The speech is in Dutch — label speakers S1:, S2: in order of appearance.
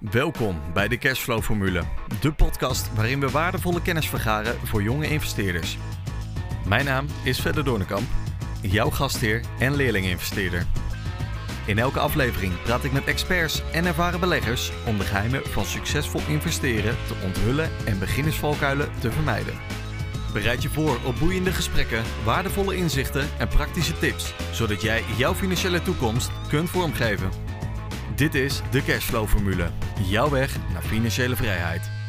S1: Welkom bij de Cashflow Formule, de podcast waarin we waardevolle kennis vergaren voor jonge investeerders. Mijn naam is Verder Doornekamp, jouw gastheer en leerling-investeerder. In elke aflevering praat ik met experts en ervaren beleggers om de geheimen van succesvol investeren te onthullen en beginnersvalkuilen te vermijden. Bereid je voor op boeiende gesprekken, waardevolle inzichten en praktische tips, zodat jij jouw financiële toekomst kunt vormgeven. Dit is de Cashflow Formule, jouw weg naar financiële vrijheid.